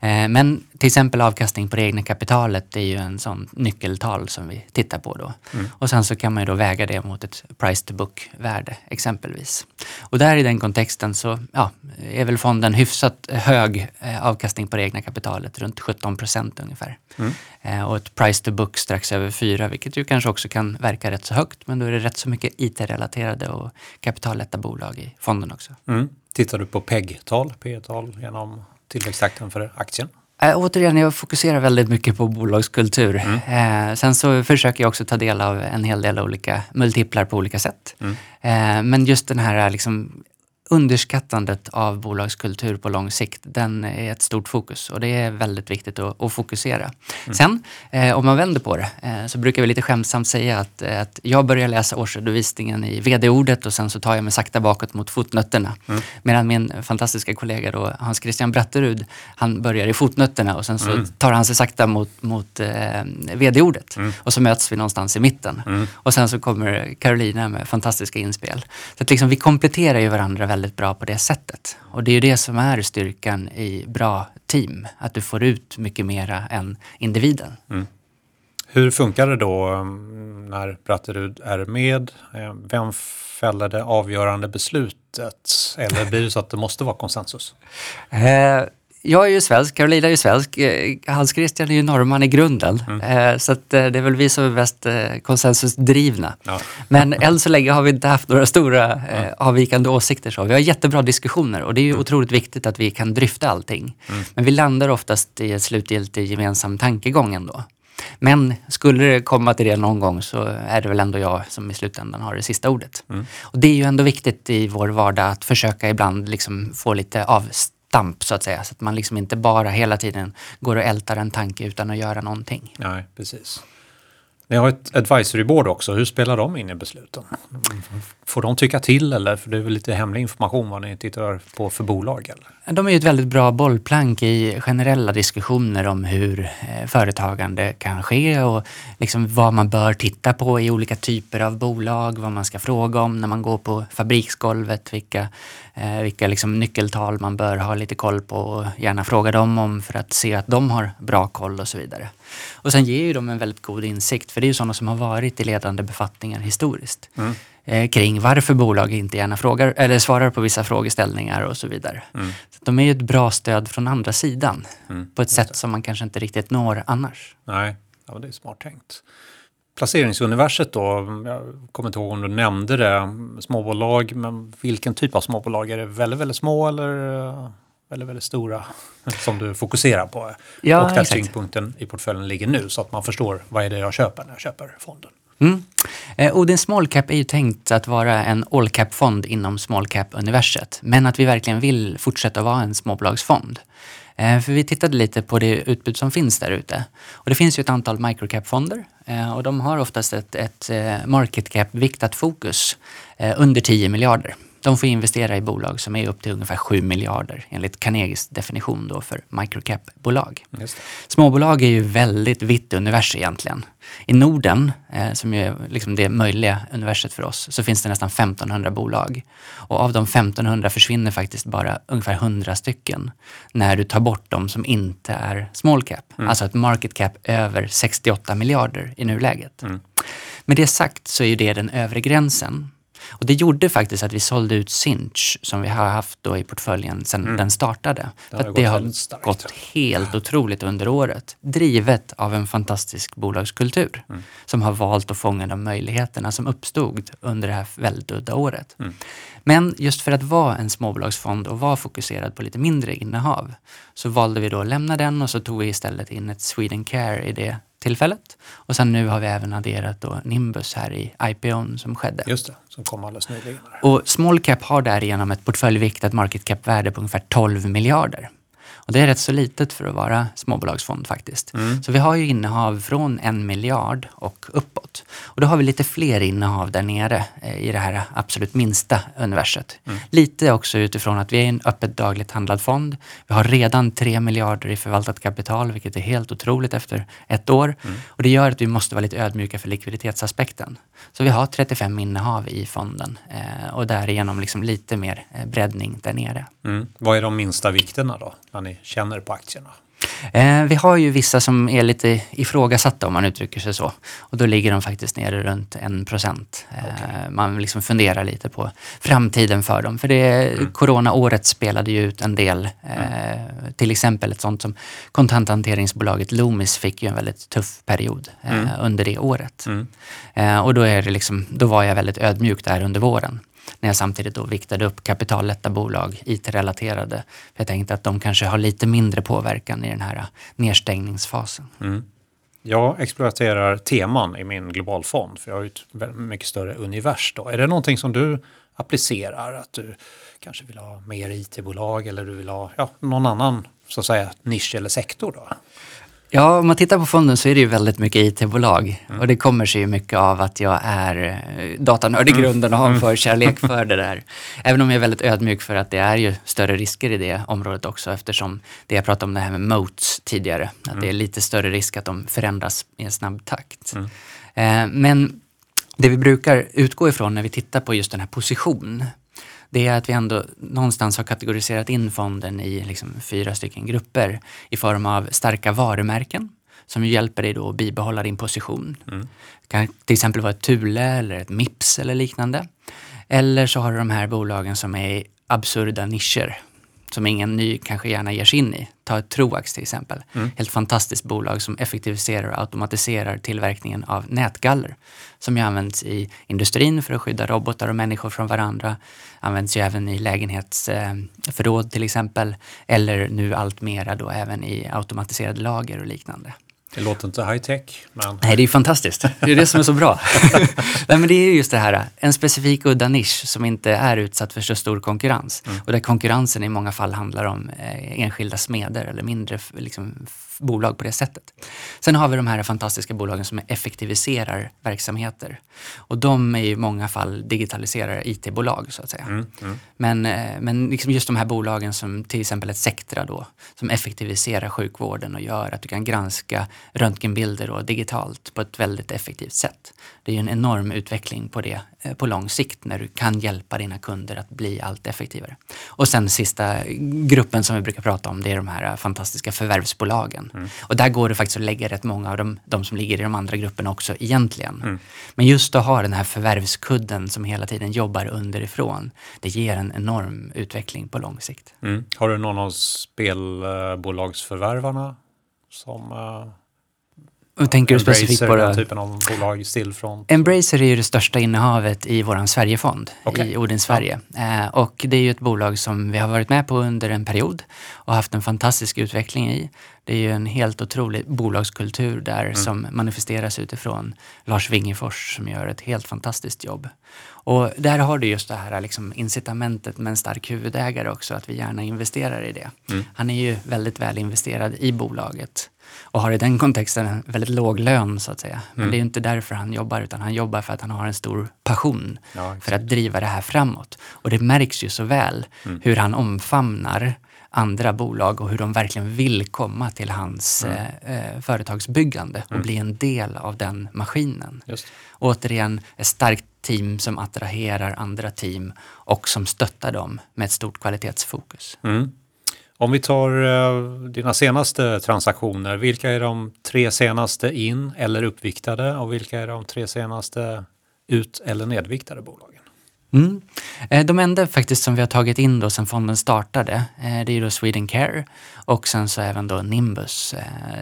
Eh, Men till exempel avkastning på det egna kapitalet är ju en sån nyckeltal som vi tittar på då. Och sen så kan man ju då väga det mot ett price to book-värde exempelvis. Och där i den kontexten så ja, är väl fonden hyfsat hög eh, avkastning på det egna kapitalet, runt 17 procent ungefär. Eh, Och ett price to book strax över 4, vilket ju kanske också kan verka rätt så högt, men då är det rätt så mycket IT-relaterade och kapitallätta bolag i fonden också. Mm. Tittar du på PEG-tal, P-tal genom tillväxttakten för aktien? Äh, återigen, jag fokuserar väldigt mycket på bolagskultur. Eh, sen så försöker jag också ta del av en hel del olika multiplar på olika sätt. Eh, men just den här liksom, underskattandet av bolagskultur på lång sikt, den är ett stort fokus och det är väldigt viktigt att, att fokusera. Sen, eh, om man vänder på det, eh, så brukar vi lite skämtsamt säga att, eh, att jag börjar läsa årsredovisningen i vd-ordet och sen så tar jag mig sakta bakåt mot fotnötterna. Medan min fantastiska kollega då, Hans Christian Bratterud, han börjar i fotnötterna och sen så tar han sig sakta mot, mot eh, vd-ordet. Och så möts vi någonstans i mitten. Och sen så kommer Carolina med fantastiska inspel. Så att liksom, vi kompletterar ju varandra väldigt bra på det sättet. Och det är ju det som är styrkan i bra team. Att du får ut mycket mera än individen. Hur funkar det då mm, när Bratterud är med? Eh, Vem fäller det avgörande beslutet? Eller blir det så att det måste vara konsensus? Jag är ju svensk, Carolina är ju svensk, eh, Hans Christian är ju norrman i grunden. Eh, så eh, det är väl vi som är mest konsensusdrivna. Ja. Men än så länge har vi inte haft några stora eh, avvikande åsikter. Så. Vi har jättebra diskussioner och det är ju otroligt viktigt att vi kan dryfta allting. Men vi landar oftast i ett slutgiltig gemensam tankegång ändå. Men skulle det komma till det någon gång så är det väl ändå jag som i slutändan har det sista ordet. Och det är ju ändå viktigt i vår vardag att försöka ibland liksom få lite damp så att säga. Så att man liksom inte bara hela tiden går och ältar en tanke utan att göra någonting. Nej, precis. Ni har ett advisory board också. Hur spelar de in i besluten? Får de tycka till eller? För det är väl lite hemlig information vad ni tittar på för bolag? Eller? De är ju ett väldigt bra bollplank i generella diskussioner om hur eh, företagande kan ske och liksom vad man bör titta på i olika typer av bolag, vad man ska fråga om när man går på fabriksgolvet, vilka, eh, vilka liksom nyckeltal man bör ha lite koll på och gärna fråga dem om för att se att de har bra koll och så vidare. Och sen ger ju de en väldigt god insikt, för det är ju sådana som har varit i ledande befattningar historiskt. eh, kring varför bolag inte gärna frågar, eller svarar på vissa frågeställningar och så vidare. Mm. Så de är ju ett bra stöd från andra sidan Mm, på ett sätt som man kanske inte riktigt når annars. Nej, ja, det är smart tänkt. Placeringsuniverset då, jag kommer inte ihåg om du nämnde det, småbolag, men vilken typ av småbolag? Är det väldigt, väldigt små eller väldigt, väldigt stora som du fokuserar på? Ja, och där exakt. tyngdpunkten i portföljen ligger nu så att man förstår vad är det jag köper när jag köper fonden. Mm. Eh, Odin Small Cap är ju tänkt att vara en all cap-fond inom small cap-universet. Men att vi verkligen vill fortsätta vara en småbolagsfond. Eh, För vi tittade lite på det utbud som finns där ute. Och det finns ju ett antal microcap-fonder eh, och de har oftast ett, ett eh, market cap-viktat fokus eh, under 10 miljarder. De får investera i bolag som är upp till ungefär 7 miljarder enligt Carnegies definition då för microcap-bolag. Småbolag är ju väldigt vitt univers egentligen. I Norden, eh, som ju är liksom det möjliga universet för oss, så finns det nästan 1500 bolag. Och av de 1500 försvinner faktiskt bara ungefär 100 stycken när du tar bort de som inte är small cap. Alltså ett market cap över 68 miljarder i nuläget. Med det sagt så är ju det den övre gränsen. Och det gjorde faktiskt att vi sålde ut Sinch som vi har haft då i portföljen sedan den startade. Det För har att det gått har väldigt starkt. gått helt otroligt under året. Drivet av en fantastisk bolagskultur som har valt att fånga de möjligheterna som uppstod under det här väldigt udda året. Men just för att vara en småbolagsfond och vara fokuserad på lite mindre innehav så valde vi då att lämna den och så tog vi istället in ett Sweden Care i det tillfället. Och sen nu har vi även adderat då Nimbus här i IPOn som skedde. Just det, som kom alldeles nyligen. Och small cap har därigenom ett portföljviktat market cap-värde på ungefär 12 miljarder. Och det är rätt så litet för att vara småbolagsfond faktiskt. Så vi har ju innehav från en miljard och uppåt. Och då har vi lite fler innehav där nere eh, i det här absolut minsta universet. Lite också utifrån att vi är en öppet dagligt handlad fond. Vi har redan 3 miljarder i förvaltat kapital, vilket är helt otroligt efter ett år. Och det gör att vi måste vara lite ödmjuka för likviditetsaspekten. Så vi har 35 innehav i fonden eh, och därigenom liksom lite mer eh, breddning där nere. Mm. Vad är de minsta vikterna då, ni känner på aktierna? Eh, vi har ju vissa som är lite ifrågasatta om man uttrycker sig så. Och då ligger de faktiskt nere runt en procent. Eh, man liksom funderar lite på framtiden för dem. För det, coronaåret spelade ju ut en del. Eh, till exempel ett sånt som kontanthanteringsbolaget Loomis fick ju en väldigt tuff period eh, under det året. Eh, och då, är det liksom, då var jag väldigt ödmjuk där under våren. När jag samtidigt då viktade upp kapitallätta bolag, IT-relaterade. För jag tänkte att de kanske har lite mindre påverkan i den här äh, nedstängningsfasen. Mm. Jag exploaterar teman i min globalfond, för jag har ju ett mycket större univers. Då. Är det någonting som du applicerar? Att du kanske vill ha mer IT-bolag eller du vill ha ja, någon annan så att säga, nisch eller sektor? Då? Ja, om man tittar på fonden så är det ju väldigt mycket IT-bolag. Och det kommer sig ju mycket av att jag är eh, datanörd i grunden och har en förkärlek för det där. Även om jag är väldigt ödmjuk för att det är ju större risker i det området också eftersom det jag pratade om det här med moats tidigare. Att det är lite större risk att de förändras i en snabb takt. Eh, men det vi brukar utgå ifrån när vi tittar på just den här position det är att vi ändå någonstans har kategoriserat in fonden i liksom fyra stycken grupper i form av starka varumärken som hjälper dig då att bibehålla din position. Det kan till exempel vara ett Thule eller ett Mips eller liknande. Eller så har du de här bolagen som är i absurda nischer som ingen ny kanske gärna ger sig in i. Ta ett Troax till exempel. Helt fantastiskt bolag som effektiviserar och automatiserar tillverkningen av nätgaller. Som ju används i industrin för att skydda robotar och människor från varandra. Används ju även i lägenhetsförråd till exempel. Eller nu allt mera då även i automatiserade lager och liknande. Det låter inte high-tech, men Nej, det är fantastiskt. Det är det som är så bra. Nej, men det är just det här, en specifik udda nisch som inte är utsatt för så stor konkurrens. Och där konkurrensen i många fall handlar om eh, enskilda smeder eller mindre liksom, bolag på det sättet. Sen har vi de här fantastiska bolagen som effektiviserar verksamheter. Och de är i många fall digitaliserar IT-bolag så att säga. Men, eh, men liksom just de här bolagen som till exempel ett Sectra då, som effektiviserar sjukvården och gör att du kan granska röntgenbilder och digitalt på ett väldigt effektivt sätt. Det är ju en enorm utveckling på det eh, på lång sikt när du kan hjälpa dina kunder att bli allt effektivare. Och sen sista gruppen som vi brukar prata om det är de här fantastiska förvärvsbolagen. Mm. Och där går det faktiskt att lägga rätt många av de, de som ligger i de andra grupperna också egentligen. Mm. Men just att ha den här förvärvskudden som hela tiden jobbar underifrån, det ger en enorm utveckling på lång sikt. Mm. Har du någon av spelbolagsförvärvarna som och tänker du specifikt på den typen av bolag, Stillfront? Embracer är ju det största innehavet i vår Sverigefond okay. i Odin Sverige. Ja. Eh, och det är ju ett bolag som vi har varit med på under en period och haft en fantastisk utveckling i. Det är ju en helt otrolig bolagskultur där mm. som manifesteras utifrån Lars Wingefors som gör ett helt fantastiskt jobb. Och där har du just det här liksom incitamentet med en stark huvudägare också, att vi gärna investerar i det. Mm. Han är ju väldigt väl investerad i bolaget och har i den kontexten en väldigt låg lön så att säga. Men mm. det är inte därför han jobbar utan han jobbar för att han har en stor passion ja, för att driva det här framåt. Och det märks ju så väl mm. hur han omfamnar andra bolag och hur de verkligen vill komma till hans mm. eh, eh företagsbyggande och mm. bli en del av den maskinen. Just. Återigen, ett starkt team som attraherar andra team och som stöttar dem med ett stort kvalitetsfokus. Mm. Om vi tar uh, dina senaste transaktioner, vilka är de tre senaste in eller uppviktade och vilka är de tre senaste ut eller nedviktade bolagen? Mm. Eh, de enda faktiskt som vi har tagit in då sedan fonden startade, eh, det är då Swedencare och sen så även då Nimbus.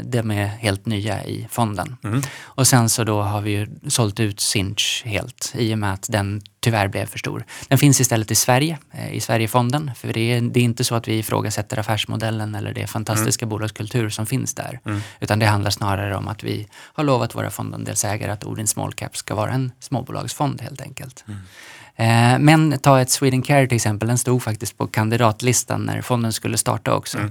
De är helt nya i fonden. Mm. Och sen så då har vi ju sålt ut Sinch helt i och med att den tyvärr blev för stor. Den finns istället i Sverige, eh, i Sverigefonden. För det är, det är inte så att vi ifrågasätter affärsmodellen eller det fantastiska mm. bolagskultur som finns där. Mm. Utan det handlar snarare om att vi har lovat våra fondandelsägare att Odin Small Cap ska vara en småbolagsfond helt enkelt. Eh, men ta ett Sweden Care till exempel, den stod faktiskt på kandidatlistan när fonden skulle starta också. Mm.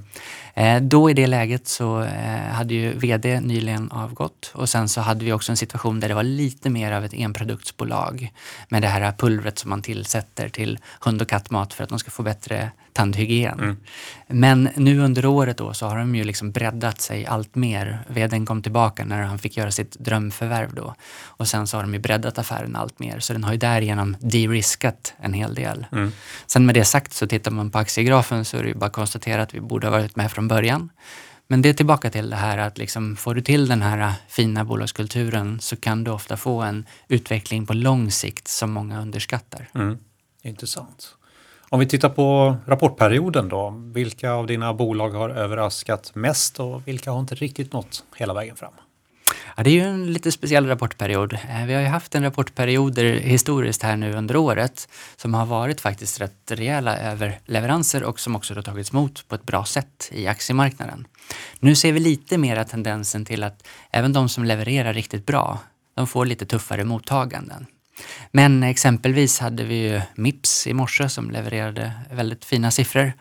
Eh, då i det läget så eh, hade ju vd nyligen avgått och sen så hade vi också en situation där det var lite mer av ett enproduktsbolag med det här pulvret som man tillsätter till hund och kattmat för att de ska få bättre tandhygien. Mm. Men nu under året då så har de ju liksom breddat sig allt mer. Vdn kom tillbaka när han fick göra sitt drömförvärv då. Och sen så har de ju breddat affären allt mer. Så den har ju därigenom de-riskat en hel del. Mm. Sen med det sagt så tittar man på aktiegrafen så är det ju bara att konstatera att vi borde ha varit med från början. Men det är tillbaka till det här att liksom, får du till den här fina bolagskulturen så kan du ofta få en utveckling på lång sikt som många underskattar. Mm. Intressant. Om vi tittar på rapportperioden då, vilka av dina bolag har överraskat mest och vilka har inte riktigt nått hela vägen fram? Ja, det är ju en lite speciell rapportperiod. Eh, vi har ju haft en rapportperiod historiskt här nu under året som har varit faktiskt rätt rejäla överleveranser och som också har tagits emot på ett bra sätt i aktiemarknaden. Nu ser vi lite mera tendensen till att även de som levererar riktigt bra, de får lite tuffare mottaganden. Men exempelvis hade vi ju Mips i morse som levererade väldigt fina siffror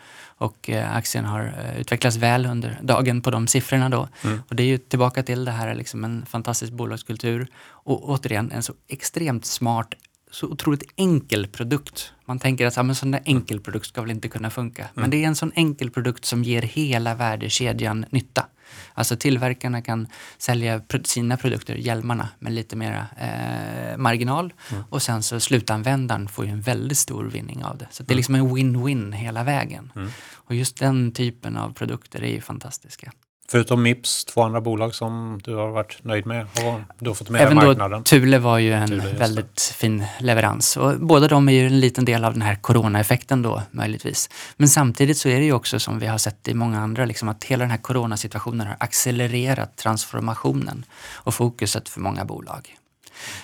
och eh, aktien har eh, utvecklats väl under dagen på de siffrorna då. Mm. Och det är ju tillbaka till det här liksom en fantastisk bolagskultur och återigen en så extremt smart så otroligt enkel produkt. Man tänker att en sån där enkel produkt ska väl inte kunna funka. Mm. Men det är en sån enkel produkt som ger hela värdekedjan nytta. Alltså tillverkarna kan sälja sina produkter, hjälmarna, med lite mera eh, marginal mm. och sen så slutanvändaren får ju en väldigt stor vinning av det. Så det är mm. liksom en win-win hela vägen. Mm. Och just den typen av produkter är ju fantastiska. Förutom Mips, två andra bolag som du har varit nöjd med och du har fått med Även marknaden. Då, Thule var ju en Thule, väldigt fin leverans och båda de är ju en liten del av den här coronaeffekten då möjligtvis. Men samtidigt så är det ju också som vi har sett i många andra, liksom att hela den här coronasituationen har accelererat transformationen och fokuset för många bolag.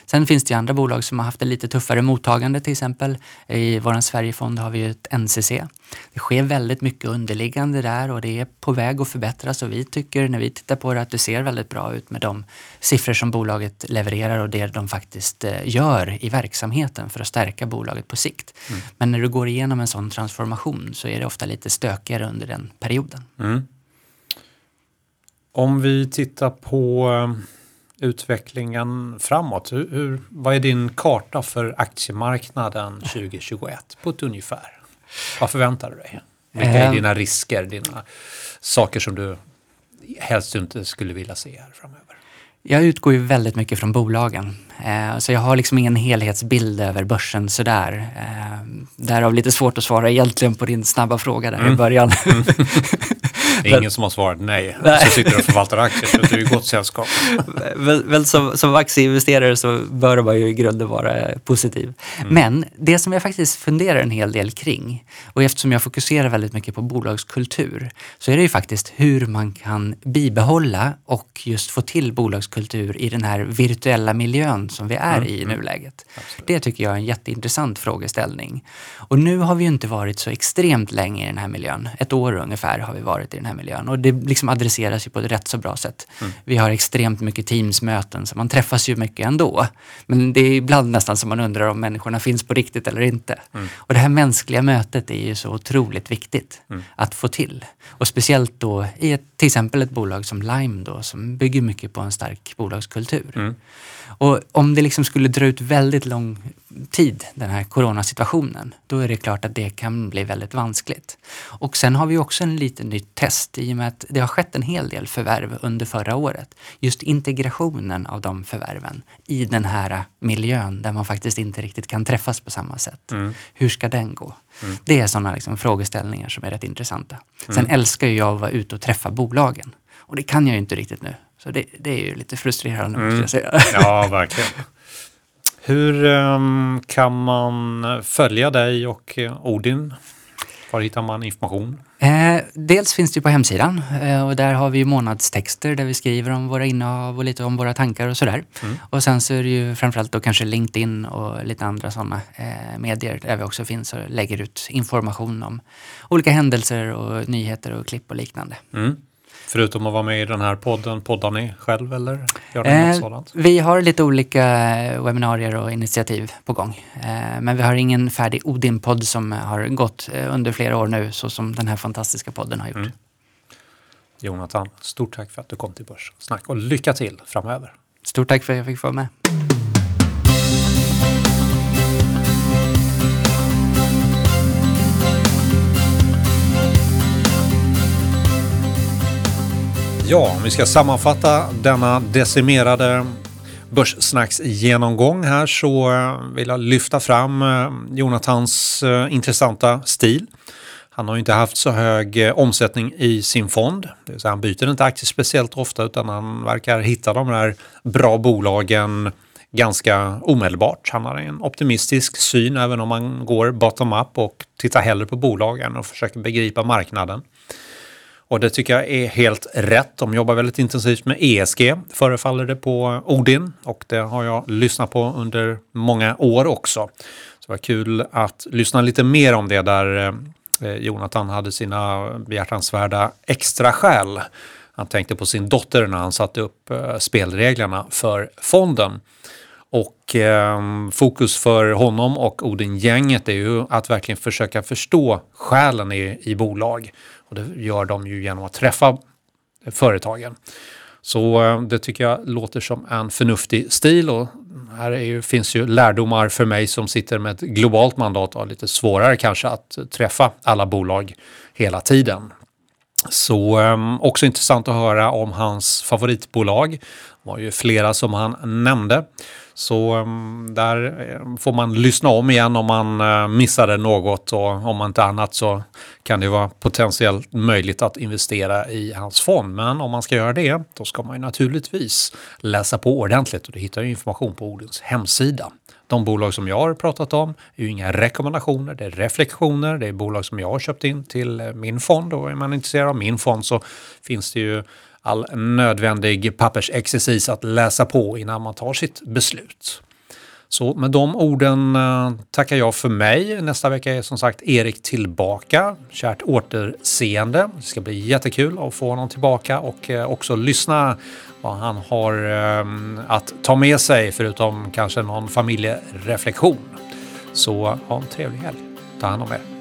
Sen finns det ju andra bolag som har haft ett lite tuffare mottagande till exempel. I vår Sverigefond har vi ju ett NCC. Det sker väldigt mycket underliggande där och det är på väg att förbättras och vi tycker när vi tittar på det att det ser väldigt bra ut med de siffror som bolaget levererar och det de faktiskt eh, gör i verksamheten för att stärka bolaget på sikt. Mm. Men när du går igenom en sån transformation så är det ofta lite stökigare under den perioden. Mm. Om vi tittar på eh, utvecklingen framåt? Hur, hur, vad är din karta för aktiemarknaden 2021 på ett ungefär? Vad förväntar du dig? Vilka är ehm. dina risker, dina saker som du helst inte skulle vilja se här framöver? Jag utgår ju väldigt mycket från bolagen. Eh, så jag har liksom ingen helhetsbild över börsen sådär. Eh, därav lite svårt att svara egentligen på din snabba fråga där mm. i början. Det är ingen som har svarat nej, nej. så sitter och förvaltar aktier, så du är i gott sällskap. väl, väl som, som aktieinvesterare så bör man ju i grunden vara positiv. Mm. Men det som jag faktiskt funderar en hel del kring, och eftersom jag fokuserar väldigt mycket på bolagskultur, så är det ju faktiskt hur man kan bibehålla och just få till bolagskultur i den här virtuella miljön som vi är mm. i i mm. nuläget. Absolut. Det tycker jag är en jätteintressant frågeställning. Och nu har vi ju inte varit så extremt länge i den här miljön. Ett år ungefär har vi varit i den här miljön och det liksom adresseras ju på ett rätt så bra sätt. Mm. Vi har extremt mycket Teamsmöten så man träffas ju mycket ändå. Men det är ibland nästan som man undrar om människorna finns på riktigt eller inte. Mm. Och det här mänskliga mötet är ju så otroligt viktigt mm. att få till. Och speciellt då i ett, till exempel ett bolag som Lime då som bygger mycket på en stark bolagskultur. Mm. Och om det liksom skulle dra ut väldigt lång tid, den här coronasituationen, då är det klart att det kan bli väldigt vanskligt. Och sen har vi också en liten nytt test i och med att det har skett en hel del förvärv under förra året. Just integrationen av de förvärven i den här miljön där man faktiskt inte riktigt kan träffas på samma sätt. Mm. Hur ska den gå? Mm. Det är sådana liksom frågeställningar som är rätt intressanta. Sen mm. älskar jag att vara ute och träffa bolagen. Och det kan jag ju inte riktigt nu. Så det, det är ju lite frustrerande mm. måste jag säga. Ja, verkligen. Hur um, kan man följa dig och eh, Odin? Var hittar man information? Eh, dels finns det på hemsidan eh, och där har vi månadstexter där vi skriver om våra innehav och lite om våra tankar och sådär. Mm. Och sen så är det ju framförallt då kanske LinkedIn och lite andra sådana eh, medier där vi också finns och lägger ut information om olika händelser och nyheter och klipp och liknande. Mm. Förutom att vara med i den här podden, poddar ni själv eller gör ni eh, något sådant? Vi har lite olika webbinarier och initiativ på gång. Eh, men vi har ingen färdig Odin-podd som har gått eh, under flera år nu så som den här fantastiska podden har gjort. Mm. Jonathan, stort tack för att du kom till Börssnack och lycka till framöver. Stort tack för att jag fick vara med. Ja, om vi ska sammanfatta denna decimerade börssnacksgenomgång här så eh, vill jag lyfta fram eh, Jonathans eh, intressanta stil. Han har ju inte haft så hög omsättning i sin fond. Det vill säga han byter inte aktier speciellt ofta utan han verkar hitta de här bra bolagen ganska omedelbart. Han har en optimistisk syn även om man går bottom-up och tittar hellre på bolagen och försöker begripa marknaden. Och det tycker jag är helt rätt. De jobbar väldigt intensivt med ESG förefaller det på Odin och det har jag lyssnat på under många år också. Så det var kul att lyssna lite mer om det där eh, eh, Jonathan hade sina behjärtansvärda extra skäl. Han tänkte på sin dotter när han satte upp eh, spelreglerna för fonden. Och eh, fokus för honom och Odin-gänget är ju att verkligen försöka förstå själen i, i bolag. Och det gör de ju genom att träffa företagen. Så eh, det tycker jag låter som en förnuftig stil och här ju, finns ju lärdomar för mig som sitter med ett globalt mandat och lite svårare kanske att träffa alla bolag hela tiden. Så ehm, också intressant att höra om hans favoritbolag. Det var ju flera som han nämnde. Så mm, där eh, får man lyssna om igen om man eh, missade något och om man inte annat så kan det vara potentiellt möjligt att investera i hans fond. Men om man ska göra det, då ska man ju naturligtvis läsa på ordentligt och du hittar ju information på Odins hemsida. De bolag som jag har pratat om är ju inga rekommendationer, det är reflektioner, det är bolag som jag har köpt in till eh, min fond och är man intresserad av min fond så finns det ju all nödvändig pappersexercis att läsa på innan man tar sitt beslut. Så med de orden eh, tackar jag för mig. Nästa vecka är som sagt Erik tillbaka. Kärt återseende. Det ska bli jättekul att få honom tillbaka och eh, också lyssna vad han har eh, att ta med sig förutom kanske någon familjereflektion. Så ha en trevlig helg. Ta hand om er.